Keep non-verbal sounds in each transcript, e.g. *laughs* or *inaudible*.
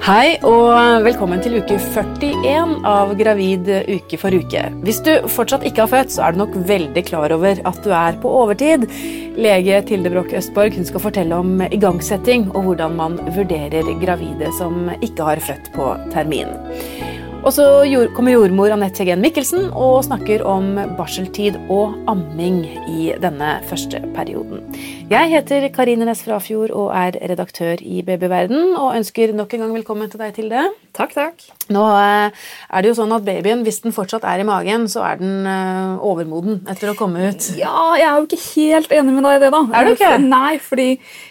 Hei og velkommen til uke 41 av Gravid uke for uke. Hvis du fortsatt ikke har født, så er du nok veldig klar over at du er på overtid. Lege Tilde Broch Østborg hun skal fortelle om igangsetting og hvordan man vurderer gravide som ikke har født på termin. Og så kommer jordmor Anette Hegen Mikkelsen og snakker om barseltid og amming i denne første perioden. Jeg heter Karine Næss Frafjord og er redaktør i Babyverden, og ønsker nok en gang velkommen til deg, Tilde. Takk, takk. Nå eh, er det jo sånn at babyen, hvis den fortsatt er i magen, så er den eh, overmoden etter å komme ut. Ja, jeg er jo ikke helt enig med deg i det, da. Er du ikke? Nei, fordi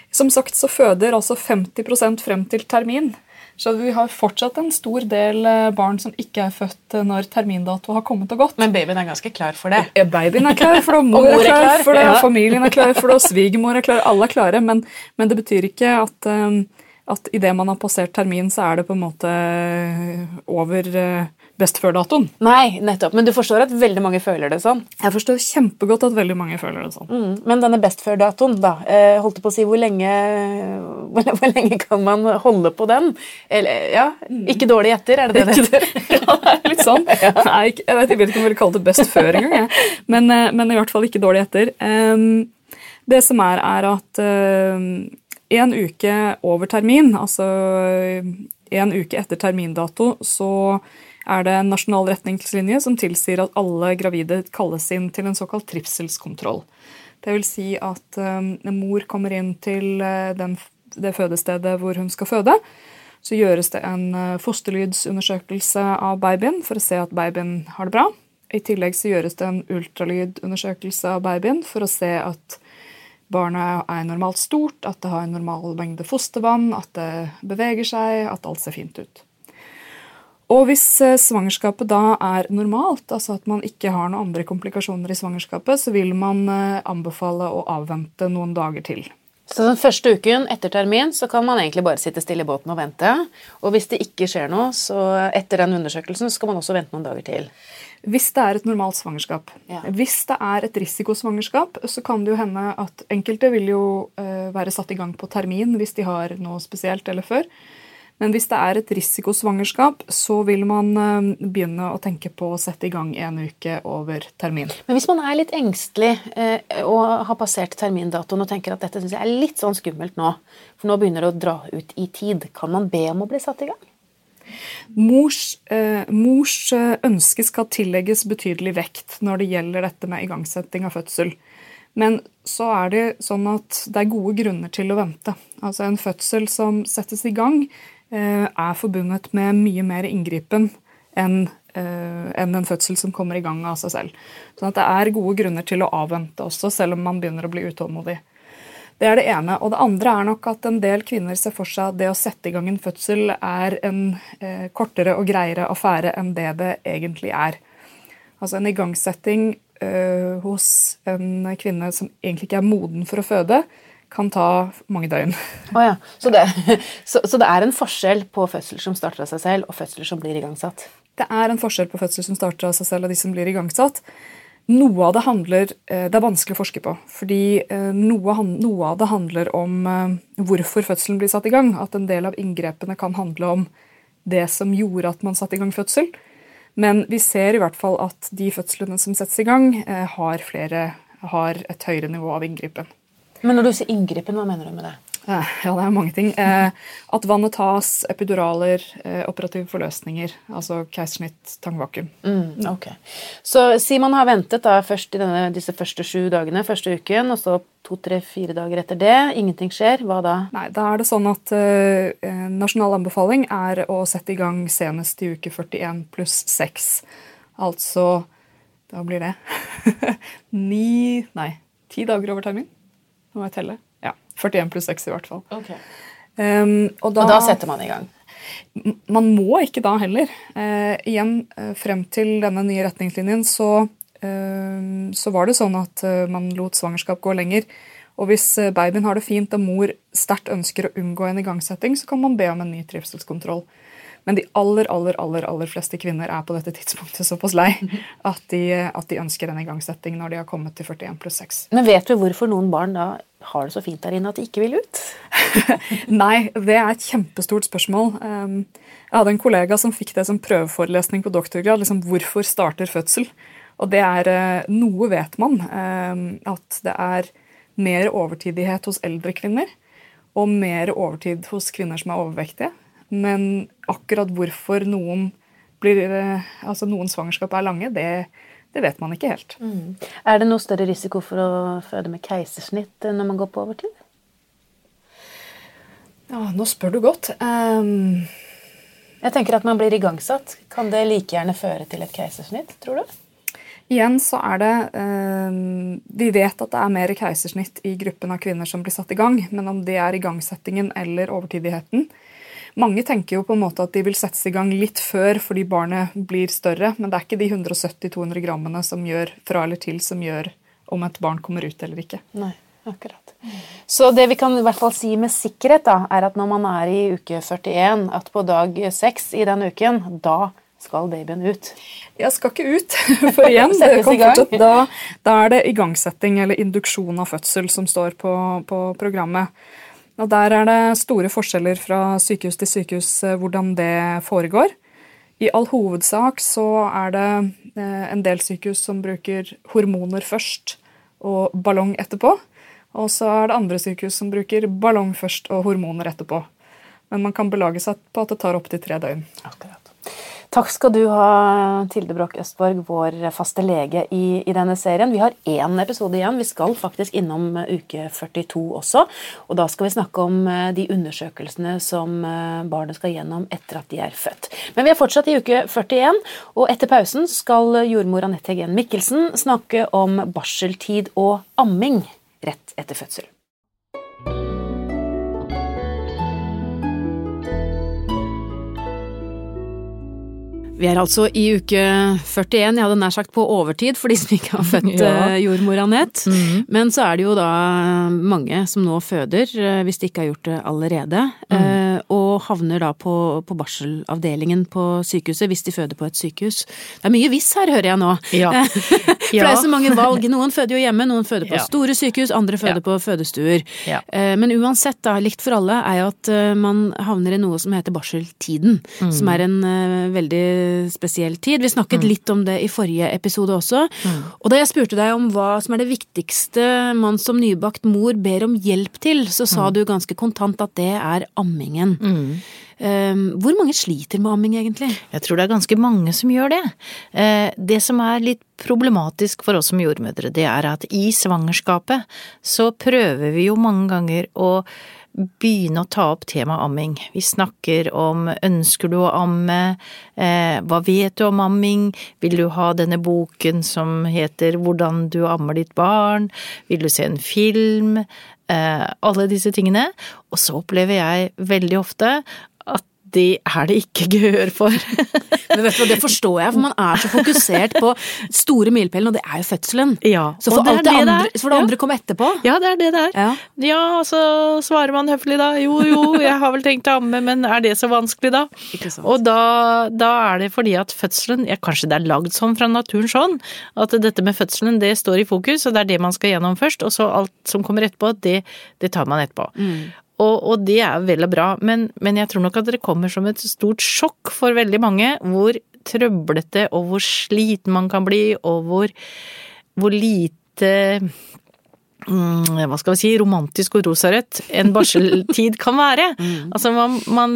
som sagt så føder altså 50% frem til termin. Så vi har fortsatt en stor del eh, barn som ikke er født eh, når termindato har kommet og gått. Men babyen er ganske klar for det. Ja, babyen er klar for det, *laughs* mor, mor er er klar klar, for det, ja. familien er klar for det, og svigermor er klar. Alle er klare, men, men det betyr ikke at, um, at idet man har passert termin, så er det på en måte over uh, best før-datoen. Nei, nettopp. Men du forstår at veldig mange føler det sånn. Jeg forstår kjempegodt at veldig mange føler det sånn. Mm. Men denne best før-datoen, da. Eh, holdt på å si, hvor lenge, hvor, lenge kan man holde på den? Eller, ja, Ikke dårlig etter, er det det det heter? ja, det er litt sånn. *laughs* Nei, jeg, vet, jeg vet ikke om jeg ville kalle det best før engang. jeg. Men, eh, men i hvert fall ikke dårlig etter. Ehm, det som er, er at ehm, en uke over termin, altså en uke etter termindato, så er det en nasjonal retningslinje som tilsier at alle gravide kalles inn til en såkalt trivselskontroll. Det vil si at ehm, mor kommer inn til eh, den, det fødestedet hvor hun skal føde. Så gjøres det en eh, fosterlydsundersøkelse av babyen for å se at babyen har det bra. I tillegg så gjøres det en ultralydundersøkelse av babyen for å se at barnet er normalt stort, at det har en normal mengde fostervann, at det beveger seg, at alt ser fint ut. Og hvis eh, svangerskapet da er normalt, altså at man ikke har noen andre komplikasjoner i svangerskapet, så vil man eh, anbefale å avvente noen dager til. Så den første uken etter termin så kan man egentlig bare sitte stille i båten og vente. Og hvis det ikke skjer noe, så etter den undersøkelsen så skal man også vente noen dager til. Hvis det er et normalt svangerskap. Ja. Hvis det er et risikosvangerskap, så kan det jo hende at enkelte vil jo eh, være satt i gang på termin hvis de har noe spesielt eller før. Men hvis det er et risikosvangerskap, så vil man eh, begynne å tenke på å sette i gang en uke over termin. Men hvis man er litt engstelig eh, og har passert termindatoen og tenker at dette synes jeg er litt sånn skummelt nå, for nå begynner det å dra ut i tid, kan man be om å bli satt i gang? Mors, eh, mors eh, ønske skal tillegges betydelig vekt når det gjelder dette med igangsetting av fødsel. Men så er det sånn at det er gode grunner til å vente. Altså En fødsel som settes i gang, eh, er forbundet med mye mer inngripen eh, enn en fødsel som kommer i gang av seg selv. Sånn at det er gode grunner til å avvente også, selv om man begynner å bli utålmodig. Det er det ene. Og det andre er nok at en del kvinner ser for seg at det å sette i gang en fødsel er en eh, kortere og greiere affære enn det det egentlig er. Altså en igangsetting eh, hos en kvinne som egentlig ikke er moden for å føde, kan ta mange døgn. Oh, ja. så, det, *laughs* så, så det er en forskjell på fødsler som starter av seg selv, og fødsler som blir igangsatt? Det er en forskjell på fødsler som starter av seg selv, og de som blir igangsatt. Noe av det handler eh, Det er vanskelig å forske på. Fordi eh, noe, noe av det handler om eh, hvorfor fødselen blir satt i gang. At en del av inngrepene kan handle om det som gjorde at man satte i gang fødsel. Men vi ser i hvert fall at de fødslene som settes i gang, eh, har, flere, har et høyere nivå av inngripen. Men når du sier inngripen, hva mener du med det? Eh, Ja, det er mange ting. Eh, at vannet tas, epiduraler, eh, operative forløsninger. Altså keisersnitt, tangvakuum. Mm, ok. Så si man har ventet da først i denne, disse første sju dagene, første uken, og så to, tre, fire dager etter det. Ingenting skjer. Hva da? Nei, da er det sånn at eh, nasjonal anbefaling er å sette i gang senest i uke 41 pluss 6. Altså Da blir det *laughs* ni Nei, ti dager over termin. Nå må jeg telle. Ja, 41 pluss 6 i hvert fall. Um, og da, Og da setter man i gang. man må ikke da heller. Uh, igjen, uh, frem til denne nye retningslinjen så, uh, så var det sånn at eh, man lot svangerskap gå lenger. Og hvis babyen har det fint og mor sterkt ønsker å unngå en igangsetting, så kan man be om en ny trivselskontroll. Men de aller aller, aller, aller fleste kvinner er på dette tidspunktet såpass lei at de, at de ønsker en igangsetting når de har kommet til 41 pluss 6. Men vet du hvorfor noen barn da har det så fint der inne at de ikke vil ut? *laughs* Nei, det er et kjempestort spørsmål. Um, jeg hadde en kollega som fikk det som prøveforelesning på doktorgrad. liksom Hvorfor starter fødsel? Og det er eh, Noe vet man. Um, at det er mer overtidighet hos eldre kvinner. Og mer overtid hos kvinner som er overvektige. Men akkurat hvorfor noen, blir, eh, altså noen svangerskap er lange, det, det vet man ikke helt. Mm. Er det noe større risiko for å føde med keisersnitt når man går på overtid? Ja, nå spør du godt. Um, jeg tenker at man blir igangsatt. Kan det like gjerne føre til et keisersnitt, tror du? Igjen så er det um, Vi vet at det er mer keisersnitt i gruppen av kvinner som blir satt i gang, men om det er igangsettingen eller overtidigheten Mange tenker jo på en måte at de vil settes i gang litt før fordi barnet blir større, men det er ikke de 170-200 grammene som gjør fra eller til som gjør om et barn kommer ut eller ikke. Nei, akkurat. Så det vi kan i hvert fall si med sikkerhet, da, er at når man er i uke 41, at på dag 6 i den uken, da skal babyen ut. Jeg skal ikke ut, *laughs* for igjen, fortsatt, da, da, er det igangsetting eller induksjon av fødsel som står på, på, programmet. Og Der er det store forskjeller fra sykehus til sykehus eh, hvordan det foregår. I all hovedsak så er det eh, en del sykehus som bruker hormoner først og ballong etterpå. Og så er det andre sykehus som bruker ballong først og hormoner etterpå. Men man kan belage seg på at det tar opptil tre døgn. Akkurat. Takk skal du ha, Tilde Broch Østborg, vår faste lege i, i, denne serien. Vi har én episode igjen. Vi skal faktisk innom uke 42 også. Og da skal vi snakke om eh, de undersøkelsene som eh, barnet skal gjennom etter at de er født. Men vi er fortsatt i uke 41, og etter pausen skal jordmor Anette Hegen Mikkelsen snakke om barseltid og amming rett etter fødsel. Vi er altså i uke 41, jeg hadde nær sagt på overtid for de som ikke har født *laughs* ja. Eh, jordmor Anette. Mm. Men så er det jo da mange som nå føder, eh, hvis de ikke har gjort det allerede. Mm. Og havner da på, på, barselavdelingen på sykehuset hvis de føder på et sykehus. Det er mye hvis her, hører jeg nå. Ja. *laughs* for det er så mange valg. Noen føder jo hjemme, noen føder på ja. store sykehus, andre føder på fødestuer. Men uansett, da, likt for alle, er jo at man havner i noe som heter barseltiden. Mm. Som er en veldig spesiell tid. Vi snakket mm. litt om det i forrige episode også. Mm. Og da jeg spurte deg om hva som er det viktigste man som nybakt mor ber om hjelp til, så sa mm. du ganske kontant at det er ammingen. Um, hvor mange sliter med amming, egentlig? Jeg tror det er ganske mange som gjør det. Uh, det som er litt problematisk for oss som jordmødre, det er at i svangerskapet så prøver vi jo mange ganger å begynne å ta opp temaet amming. Vi snakker om ønsker du å amme, eh, hva vet du om amming, vil du ha denne boken som heter Hvordan du ammer ditt barn, vil du se en film, eh, alle disse tingene. Og så opplever jeg veldig ofte det er det ikke gehør for. *laughs* Men vet du, Det forstår jeg, for man er så fokusert på store milepælen, og det er jo fødselen. Ja, så får alt det, det andre, for det ja. andre komme etterpå. Ja, det er det det er. Ja. ja, så svarer man høflig da. Jo, jo, jeg har vel tenkt å amme, men er det så vanskelig da? Og da, da, er det fordi at fødselen ja, Kanskje det er lagd sånn fra naturen sånn, at dette med fødselen det står i fokus, og det er det man skal gjennom først, og så alt som kommer etterpå, det, det tar man etterpå. Mm. Og, og, det er vel og bra, men, men, jeg tror nok at det kommer som et stort sjokk for veldig mange. Hvor trøblete og hvor sliten man kan bli, og hvor, hvor lite hva skal vi si, romantisk og rosarødt en barseltid *laughs* kan være. Mm. Altså man, man,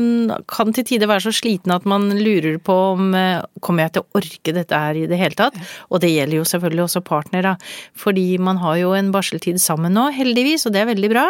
kan til tider være så sliten at man lurer på om eh, kommer jeg til å orke dette her i det hele tatt? Og det gjelder jo selvfølgelig også partnere, fordi man har jo en barseltid sammen nå, heldigvis, og det er veldig bra.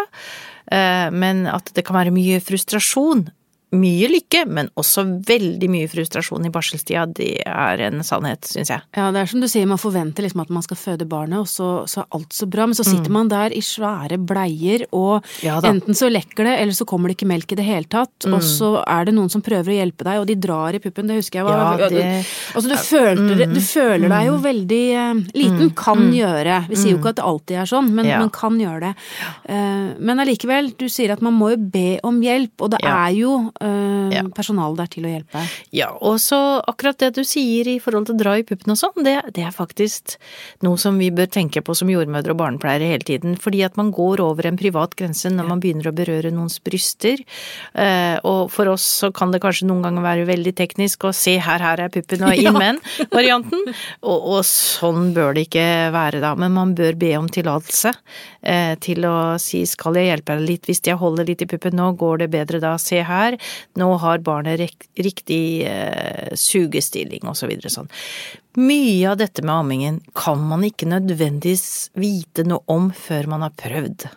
Eh, men at det kan være mye frustrasjon mye lykke, men også veldig mye frustrasjon i barselstida. Det er en sannhet, syns jeg. Ja, det er som du sier, man forventer liksom at man skal føde barnet, og så, så er alt så bra. Men så sitter mm. man der i svære bleier, og ja, enten så lekker det, eller så kommer det ikke melk i det hele tatt. Mm. Og så er det noen som prøver å hjelpe deg, og de drar i puppen. Det husker jeg. Var, ja, det, altså, du, følte, mm. du føler deg jo mm. veldig uh, liten. Mm. Kan mm. gjøre. Vi sier jo ikke at det alltid er sånn, men man kan gjøre det. Uh, men allikevel, du sier at man må jo be om hjelp, og det er jo øh, Ja. personalet der til å hjelpe. Ja, og så akkurat det du sier i forhold til å dra i puppen og sånn, det, det er faktisk noe som vi bør tenke på som jordmødre og barnepleiere hele tiden. Fordi at man går over en privat grense når man begynner å berøre noens bryster. Eh, og for oss så kan det kanskje noen ganger være veldig teknisk å se her, her er puppen og *laughs* inn med den-varianten. Og, og sånn bør det ikke være da, men man bør be om tillatelse eh, til å si skal jeg hjelpe deg litt hvis jeg holder litt i puppen nå, går det bedre da, se her, nå har barnet riktig eh, sugestilling og så videre sånn. Mye av dette med ammingen kan man ikke nødvendigvis vite noe om før man har prøvd.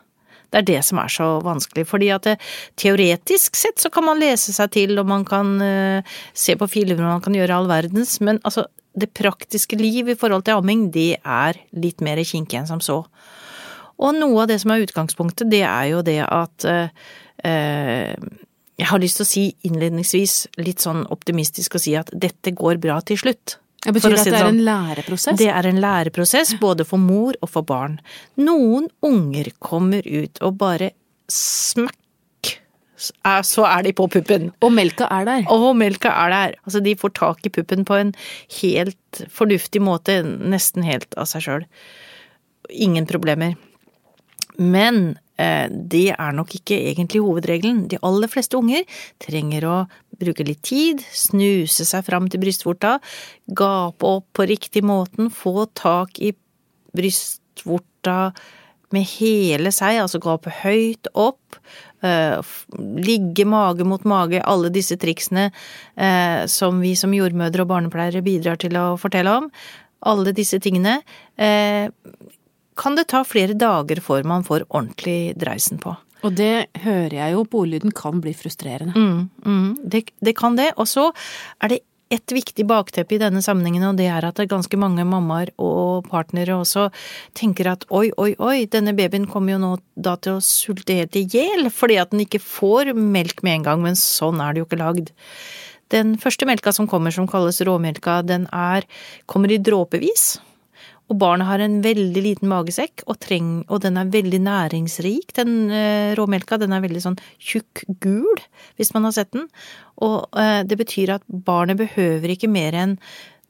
Det er det som er så vanskelig, fordi at det, teoretisk sett så kan man lese seg til, og man kan eh, se på filmer og man kan gjøre all verdens, men altså, det praktiske liv i forhold til amming, det er litt mer kinkig enn som så. Og noe av det som er utgangspunktet, det er jo det at eh, eh, Jeg har lyst til å si innledningsvis, litt sånn optimistisk, å si at dette går bra til slutt. Det betyr det at det er sånn. en læreprosess? Det er en læreprosess både for mor og for barn. Noen unger kommer ut og bare smakk, så er de på puppen. Og melka er der. Og melka er der. Altså, de får tak i puppen på en helt fornuftig måte, nesten helt av seg sjøl. Ingen problemer. Men det er nok ikke egentlig hovedregelen. De aller fleste unger trenger å bruke litt tid, snuse seg fram til brystvorta, gape opp på riktig måten, få tak i brystvorta med hele seg, altså gape høyt opp, eh, ligge mage mot mage, alle disse triksene eh, som vi som jordmødre og barnepleiere bidrar til å fortelle om. Alle disse tingene eh, kan det ta flere dager før man får ordentlig dreisen på. Og det hører jeg jo bolyden kan bli frustrerende. Mm, mm, det, det kan det. Og så er det et viktig bakteppe i denne sammenhengen, og det er at det er ganske mange mammaer og partnere også tenker at oi, oi, oi, denne babyen kommer jo nå da til å sulte helt i hjel fordi at den ikke får melk med en gang, men sånn er det jo ikke lagd. Den første melka som kommer, som kalles råmelka, den er, kommer i dråpevis. Og barnet har en veldig liten magesekk, og, treng, og den er veldig næringsrik. Den eh, råmelka den er veldig sånn tjukk gul, hvis man har sett den. Og eh, det betyr at barnet behøver ikke mer enn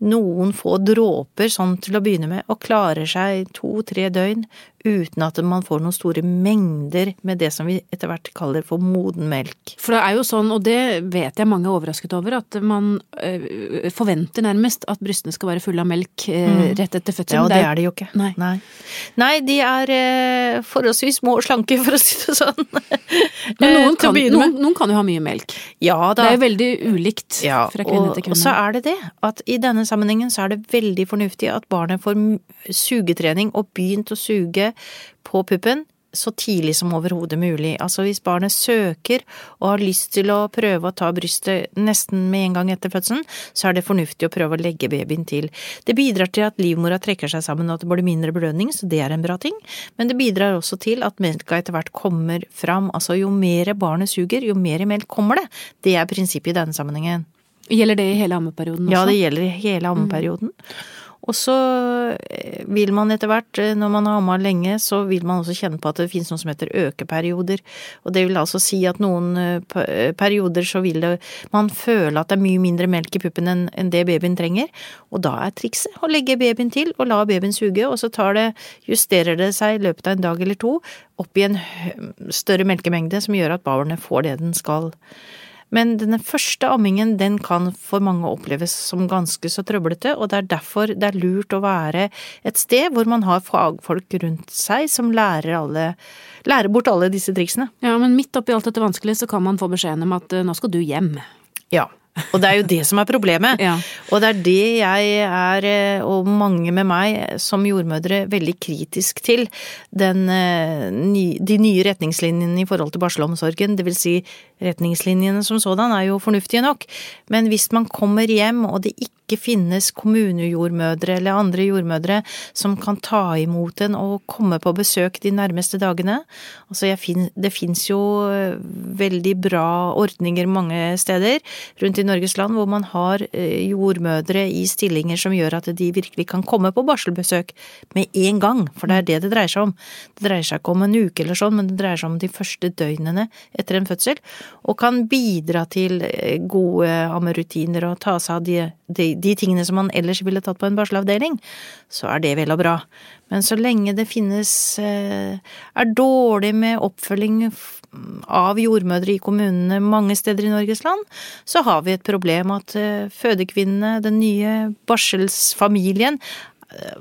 noen få dråper sånn til å begynne med, og klarer seg to-tre døgn uten at man får noen store mengder med det som vi etter hvert kaller for moden melk. For det er jo sånn, og det vet jeg mange er overrasket over, at man øh, forventer nærmest at brystene skal være fulle av melk øh, rett etter Ja, fødselen. og det er de jo ikke. Nei. Nei, Nei de er eh, forholdsvis små og slanke, for å si det sånn. *laughs* Men Eh, noen kan, noen, noen kan jo ha mye melk. Ja da. Det er jo veldig ulikt Ja, fra kvinne og, til og så er det det, at i denne sammenhengen så er det veldig fornuftig at barnet får sugetrening og begynt å suge på puppen så tidlig som overhodet mulig. Altså hvis barnet søker og har lyst til å prøve å ta brystet nesten med en gang etter fødselen, så er det fornuftig å prøve å legge babyen til. Det bidrar til at livmora trekker seg sammen og at det blir mindre blødning, så det er en bra ting. Men det bidrar også til at melka etter hvert kommer fram. Altså jo mer barnet suger, jo mer melk kommer det. Det er prinsippet i denne sammenhengen. Gjelder det i hele ammeperioden også? Ja, det gjelder i hele ammeperioden. Og så eh, vil man etter hvert, eh, når man har amma lenge, så vil man også kjenne på at det finnes noe som heter økeperioder. Og det vil altså si at noen eh, pe- perioder så vil det, man føle at det er mye mindre melk i puppen enn det babyen trenger. Og da er trikset å legge babyen til og la babyen suge, og så det, justerer det seg i løpet av en dag eller to opp i en større melkemengde som gjør at barnet får det den skal. Men denne første ammingen den kan for mange oppleves som ganske så trøblete, og det er derfor det er lurt å være et sted hvor man har fagfolk rundt seg som lærer, alle, lærer bort alle disse triksene. Ja, men midt oppi alt dette vanskelige så kan man få beskjeden om at øh, nå skal du hjem. Ja, og det er jo det som er problemet. *laughs* Ja. Og det er det jeg er, eh, og mange med meg som jordmødre, veldig kritisk til. Den, eh, de nye retningslinjene i forhold til barselomsorgen, det vil si retningslinjene som sådan er jo fornuftige nok, men hvis man kommer hjem og det ikke finnes kommunejordmødre eller andre jordmødre som kan ta imot en og komme på besøk de nærmeste dagene, altså jeg det fins jo eh, veldig bra ordninger mange steder rundt i Norges land hvor man har eh, jordmødre i stillinger som gjør at de virkelig kan komme på barselbesøk med en gang, for det er det det dreier seg om. Det dreier seg ikke om en uke eller sånn, men det dreier seg om de første døgnene etter en fødsel, og kan bidra til eh, gode ammerutiner og ta seg av de, de, de tingene som man ellers ville tatt på en barselavdeling, så er det vel og bra. Men så lenge det finnes er dårlig med oppfølging av jordmødre i kommunene mange steder i Norges land, så har vi et problem at eh, fødekvinnene, den nye barselsfamilien, eh,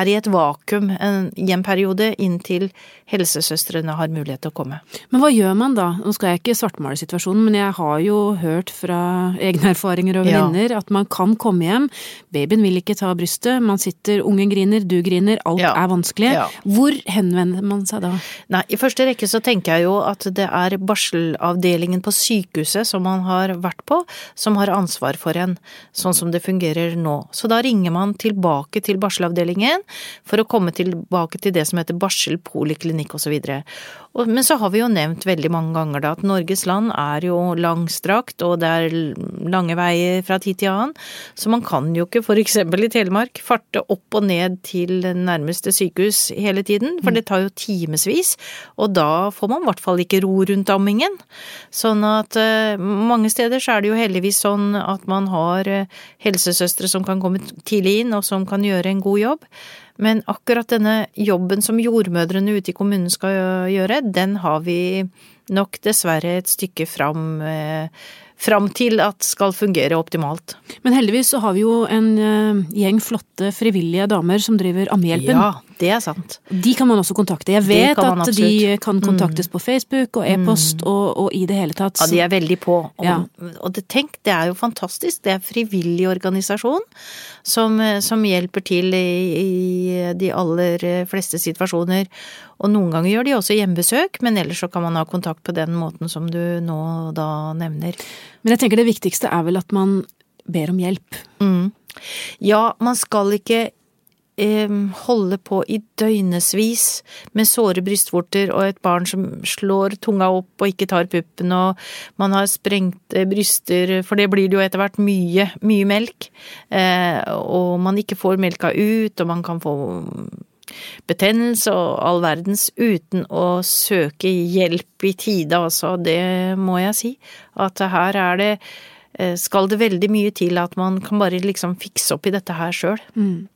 er i et vakuum i en periode inntil helsesøstrene har mulighet til å komme. Men hva gjør man da? Nå skal jeg ikke svartmale situasjonen, men jeg har jo hørt fra egne erfaringer og venninner ja. at man kan komme hjem, babyen vil ikke ta brystet, man sitter, ungen griner, du griner, alt ja. er vanskelig. Ja. Hvor henvender man seg da? Nei, i første rekke så tenker jeg jo at det er barselavdelingen på sykehuset som man har vært på, som har ansvar for en, sånn som det fungerer nå. Så da ringer man tilbake til barselavdelingen for å komme tilbake til det som heter barselpoliklinikk klinikk osv. Men så har vi jo nevnt veldig mange ganger da at Norges land er jo langstrakt, og det er lange veier fra tid til annen, så man kan jo ikke eksempel i Telemark farte opp og ned til nærmeste sykehus hele tiden, for det tar jo timevis, og da får man i hvert fall ikke ro rundt ammingen. Sånn at uh, mange steder så er det jo heldigvis sånn at man har uh, helsesøstre som kan komme tidlig inn, og som kan gjøre en god jobb. Men akkurat denne jobben som jordmødrene ute i kommunen skal gjøre, den har vi nok dessverre et stykke fram, eh, fram til at skal fungere optimalt. Men heldigvis så har vi jo en eh, gjeng flotte frivillige damer som driver Ammehjelpen. Ja, det er sant. De kan man også kontakte. Jeg vet at de kan kontaktes mm. på Facebook og e-post mm. og, og, i det hele tatt. Ja, de er veldig på. Og, ja. og det, tenk, det er jo fantastisk. Det er frivillig organisasjon som, som hjelper til i, i, de aller fleste situasjoner. Og noen ganger gjør de også hjemmebesøk, men ellers så kan man ha kontakt på den måten som du nå da nevner. Men jeg tenker det viktigste er vel at man ber om hjelp. Mm. Ja, man skal ikke holde på i døgnevis med såre brystvorter og et barn som slår tunga opp og ikke tar puppen, og man har sprengte bryster, for det blir det jo etter hvert mye, mye melk, eh, og man ikke får melka ut, og man kan få betennelse og all verdens uten å søke hjelp i tide, altså. Det må jeg si. At her er det eh, skal det veldig mye til at man kan bare liksom fikse opp i dette her sjøl. Mm.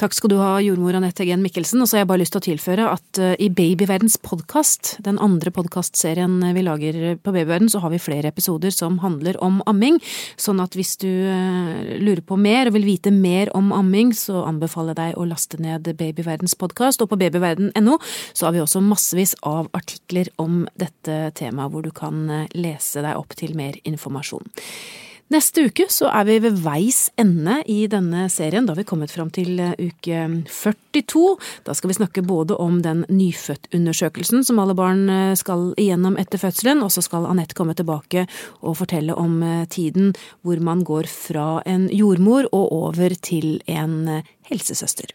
Takk skal du ha, jordmor Anette Gen Mikkelsen. Og så har jeg bare lyst til å tilføre at eh, i Babyverdens podkast, den andre podkastserien vi lager på Babyverden, så har vi flere episoder som handler om amming. Sånn at hvis du eh, lurer på mer og vil vite mer om amming, så anbefaler jeg deg å laste ned Babyverdens podkast. Og på babyverden.no så har vi også massevis av artikler om dette temaet, hvor du kan eh, lese deg opp til mer informasjon. Neste uke så er vi ved veis ende i denne serien. Da har vi kommet fram til eh, uke 42. Da skal vi snakke både om den nyfødtundersøkelsen som alle barn eh, skal igjennom etter fødselen, og så skal Anette komme tilbake og fortelle om eh, tiden hvor man går fra en jordmor og over til en helsesøster.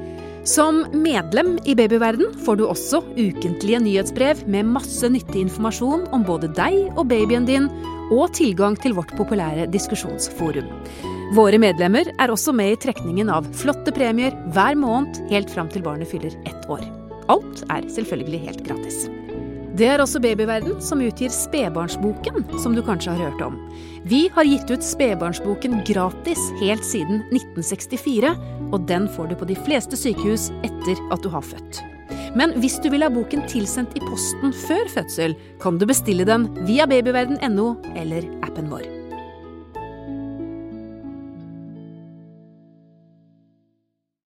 Som medlem i Babyverden får du også ukentlige nyhetsbrev med masse nyttig informasjon om både deg og babyen din, og tilgang til vårt populære diskusjonsforum. Våre medlemmer er også med i trekningen av flotte premier hver måned helt fram til barnet fyller ett år. Alt er selvfølgelig helt gratis. Det er også Babyverden som utgir Spedbarnsboken, som du kanskje har hørt om. Vi har gitt ut Spedbarnsboken gratis helt siden 1964, og den får du på de fleste sykehus etter at du har født. Men hvis du vil ha boken tilsendt i posten før fødsel, kan du bestille den via babyverden.no eller appen vår.